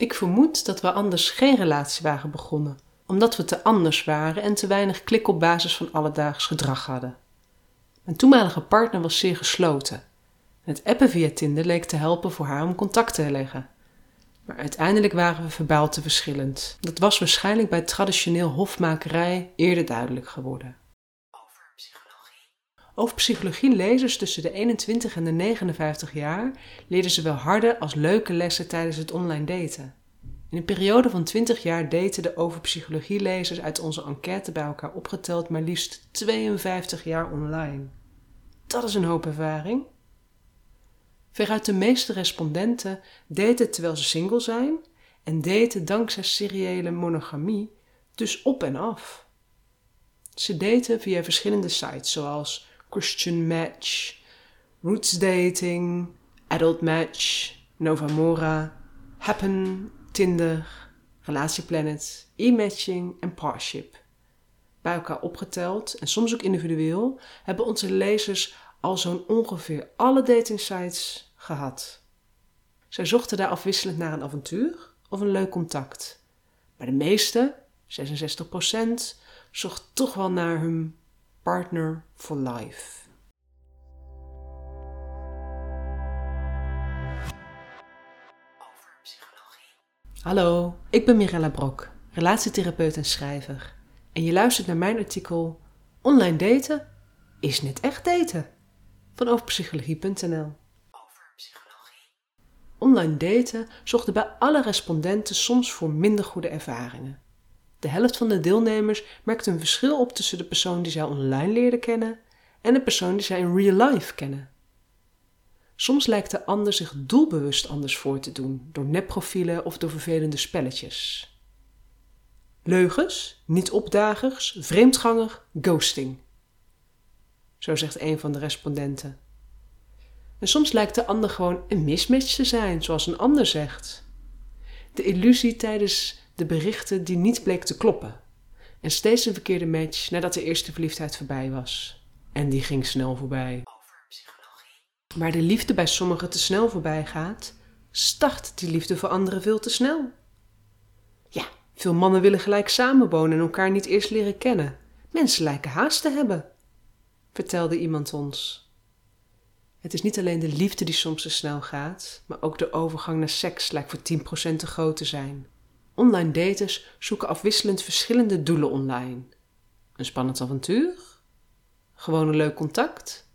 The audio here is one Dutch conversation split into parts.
Ik vermoed dat we anders geen relatie waren begonnen, omdat we te anders waren en te weinig klik op basis van alledaags gedrag hadden. Mijn toenmalige partner was zeer gesloten. Het appen via Tinder leek te helpen voor haar om contact te leggen. Maar uiteindelijk waren we verbaal te verschillend. Dat was waarschijnlijk bij traditioneel hofmakerij eerder duidelijk geworden. Over psychologie. Over psychologie-lezers tussen de 21 en de 59 jaar leerden ze wel harde als leuke lessen tijdens het online daten. In een periode van 20 jaar daten de over psychologie-lezers uit onze enquête bij elkaar opgeteld maar liefst 52 jaar online. Dat is een hoop ervaring. Veruit de meeste respondenten daten terwijl ze single zijn en daten dankzij seriële monogamie dus op en af. Ze daten via verschillende sites zoals Christian Match, Roots Dating, Adult Match, Novamora, Happen, Tinder, Relatieplanet, e-matching en Parship. Bij elkaar opgeteld en soms ook individueel hebben onze lezers al zo'n ongeveer alle datingsites gehad. Zij zochten daar afwisselend naar een avontuur of een leuk contact. Maar de meeste, 66%, zocht toch wel naar hun partner for life. Hallo, ik ben Mirella Brok, relatietherapeut en schrijver. En je luistert naar mijn artikel Online daten is net echt daten van overpsychologie.nl. Over psychologie. Online daten zorgde bij alle respondenten soms voor minder goede ervaringen. De helft van de deelnemers merkte een verschil op tussen de persoon die zij online leerden kennen en de persoon die zij in real life kennen. Soms lijkt de ander zich doelbewust anders voor te doen door nepprofielen of door vervelende spelletjes. Leugens, niet-opdagers, vreemdganger, ghosting zo zegt een van de respondenten. En soms lijkt de ander gewoon een mismatch te zijn, zoals een ander zegt. De illusie tijdens de berichten die niet bleek te kloppen. En steeds een verkeerde match nadat de eerste verliefdheid voorbij was. En die ging snel voorbij. Maar de liefde bij sommigen te snel voorbij gaat, start die liefde voor anderen veel te snel. Ja, veel mannen willen gelijk samenwonen en elkaar niet eerst leren kennen. Mensen lijken haast te hebben vertelde iemand ons. Het is niet alleen de liefde die soms te snel gaat, maar ook de overgang naar seks lijkt voor 10% te groot te zijn. Online daters zoeken afwisselend verschillende doelen online. Een spannend avontuur? Gewoon een leuk contact?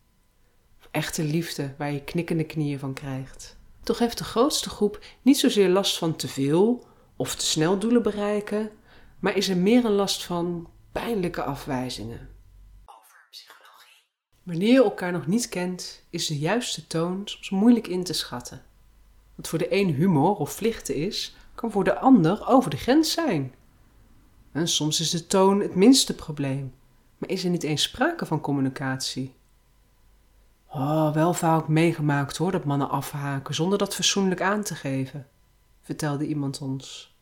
Of echte liefde waar je knikkende knieën van krijgt? Toch heeft de grootste groep niet zozeer last van te veel of te snel doelen bereiken, maar is er meer een last van pijnlijke afwijzingen. Wanneer je elkaar nog niet kent, is de juiste toon soms moeilijk in te schatten. Wat voor de een humor of vlichten is, kan voor de ander over de grens zijn. En soms is de toon het minste probleem, maar is er niet eens sprake van communicatie. Oh, wel vaak meegemaakt hoor, dat mannen afhaken zonder dat fatsoenlijk aan te geven, vertelde iemand ons.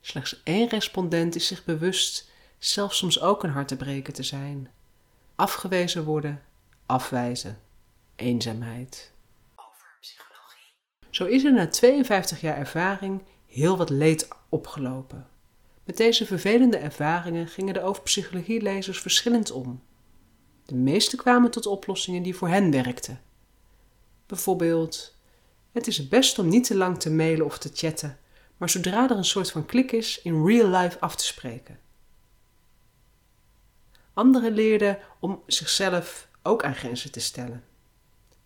Slechts één respondent is zich bewust zelfs soms ook een hartebreker te zijn afgewezen worden, afwijzen, eenzaamheid. Over psychologie. Zo is er na 52 jaar ervaring heel wat leed opgelopen. Met deze vervelende ervaringen gingen de overpsychologielezers verschillend om. De meeste kwamen tot oplossingen die voor hen werkten. Bijvoorbeeld, het is het best om niet te lang te mailen of te chatten, maar zodra er een soort van klik is, in real life af te spreken. Anderen leerden om zichzelf ook aan grenzen te stellen.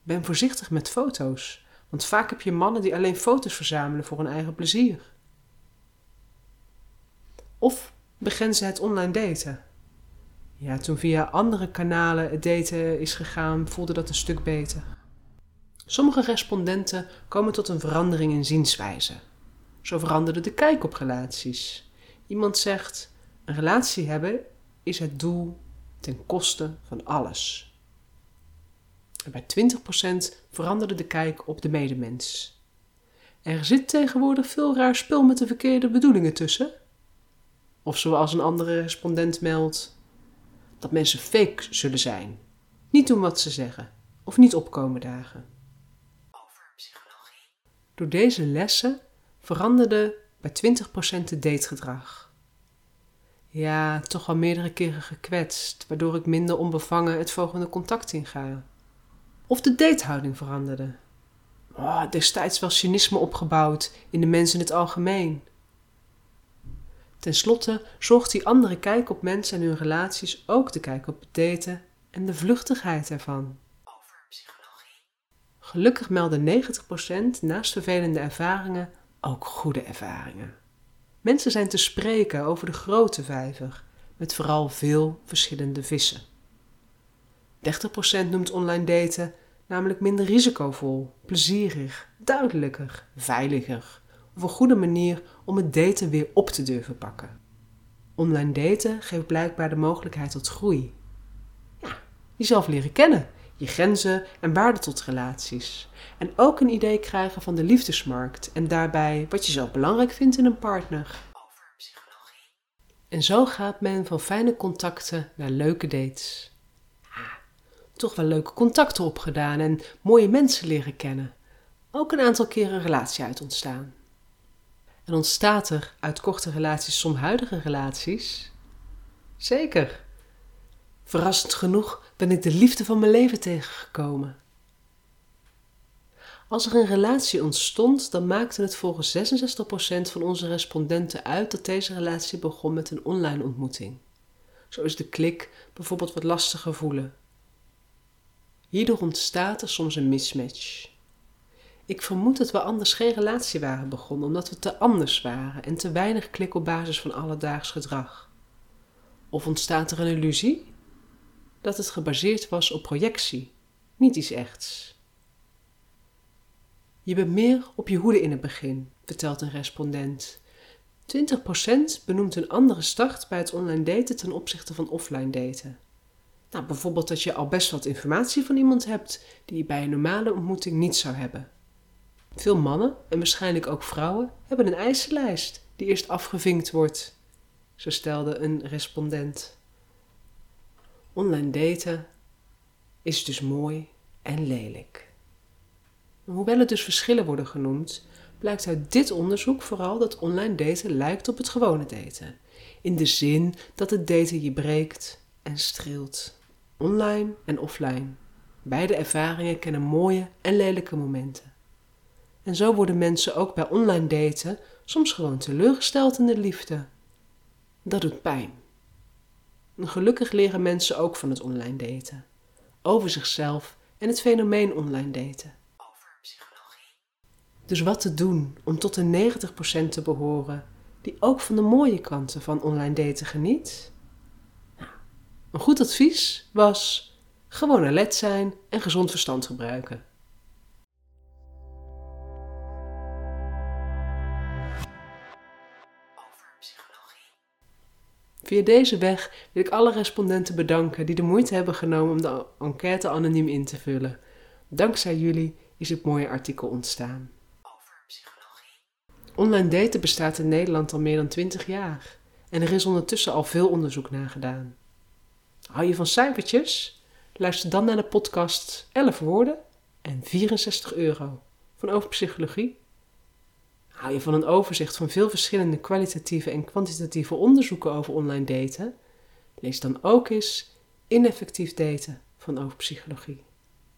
Ben voorzichtig met foto's, want vaak heb je mannen die alleen foto's verzamelen voor hun eigen plezier. Of begrenzen het online daten. Ja, toen via andere kanalen het daten is gegaan, voelde dat een stuk beter. Sommige respondenten komen tot een verandering in zienswijze. Zo veranderde de kijk op relaties. Iemand zegt: een relatie hebben is het doel ten koste van alles. Bij 20% veranderde de kijk op de medemens. Er zit tegenwoordig veel raar spul met de verkeerde bedoelingen tussen. Of zoals een andere respondent meldt, dat mensen fake zullen zijn, niet doen wat ze zeggen of niet opkomen dagen. Over psychologie. Door deze lessen veranderde bij 20% het dategedrag. Ja, toch al meerdere keren gekwetst, waardoor ik minder onbevangen het volgende contact inga. Of de datehouding veranderde. Oh, destijds was cynisme opgebouwd in de mensen in het algemeen. Ten slotte zorgt die andere kijk op mensen en hun relaties ook de kijk op het daten en de vluchtigheid ervan. Over psychologie. Gelukkig melden 90% naast vervelende ervaringen ook goede ervaringen. Mensen zijn te spreken over de grote vijver, met vooral veel verschillende vissen. 30% noemt online daten namelijk minder risicovol, plezierig, duidelijker, veiliger of een goede manier om het daten weer op te durven pakken. Online daten geeft blijkbaar de mogelijkheid tot groei. Ja, jezelf leren kennen, je grenzen en waarden tot relaties. En ook een idee krijgen van de liefdesmarkt en daarbij wat je zelf belangrijk vindt in een partner. Over psychologie. En zo gaat men van fijne contacten naar leuke dates. Toch wel leuke contacten opgedaan en mooie mensen leren kennen. Ook een aantal keer een relatie uit ontstaan. En ontstaat er uit korte relaties soms huidige relaties? Zeker. Verrassend genoeg ben ik de liefde van mijn leven tegengekomen. Als er een relatie ontstond, dan maakte het volgens 66% van onze respondenten uit dat deze relatie begon met een online ontmoeting. Zo is de klik bijvoorbeeld wat lastiger voelen. Hierdoor ontstaat er soms een mismatch. Ik vermoed dat we anders geen relatie waren begonnen, omdat we te anders waren en te weinig klik op basis van alledaags gedrag. Of ontstaat er een illusie? Dat het gebaseerd was op projectie, niet iets echts. Je bent meer op je hoede in het begin, vertelt een respondent. 20% benoemt een andere start bij het online daten ten opzichte van offline daten. Nou, bijvoorbeeld dat je al best wat informatie van iemand hebt die je bij een normale ontmoeting niet zou hebben. Veel mannen, en waarschijnlijk ook vrouwen, hebben een eisenlijst die eerst afgevinkt wordt, zo stelde een respondent. Online daten is dus mooi en lelijk. Hoewel er dus verschillen worden genoemd, blijkt uit dit onderzoek vooral dat online daten lijkt op het gewone daten. In de zin dat het daten je breekt en streelt. Online en offline. Beide ervaringen kennen mooie en lelijke momenten. En zo worden mensen ook bij online daten soms gewoon teleurgesteld in de liefde. Dat doet pijn. En gelukkig leren mensen ook van het online daten. Over zichzelf en het fenomeen online daten. Over psychologie. Dus wat te doen om tot de 90% te behoren die ook van de mooie kanten van online daten geniet? Een goed advies was gewoon alert zijn en gezond verstand gebruiken. Via deze weg wil ik alle respondenten bedanken die de moeite hebben genomen om de enquête anoniem in te vullen. Dankzij jullie is het mooie artikel ontstaan. Over psychologie. Online daten bestaat in Nederland al meer dan 20 jaar en er is ondertussen al veel onderzoek naar gedaan. Hou je van cijfertjes? Luister dan naar de podcast 11 woorden en 64 euro van Over Psychologie. Hou je van een overzicht van veel verschillende kwalitatieve en kwantitatieve onderzoeken over online daten? Lees dan ook eens Ineffectief daten van Over Psychologie.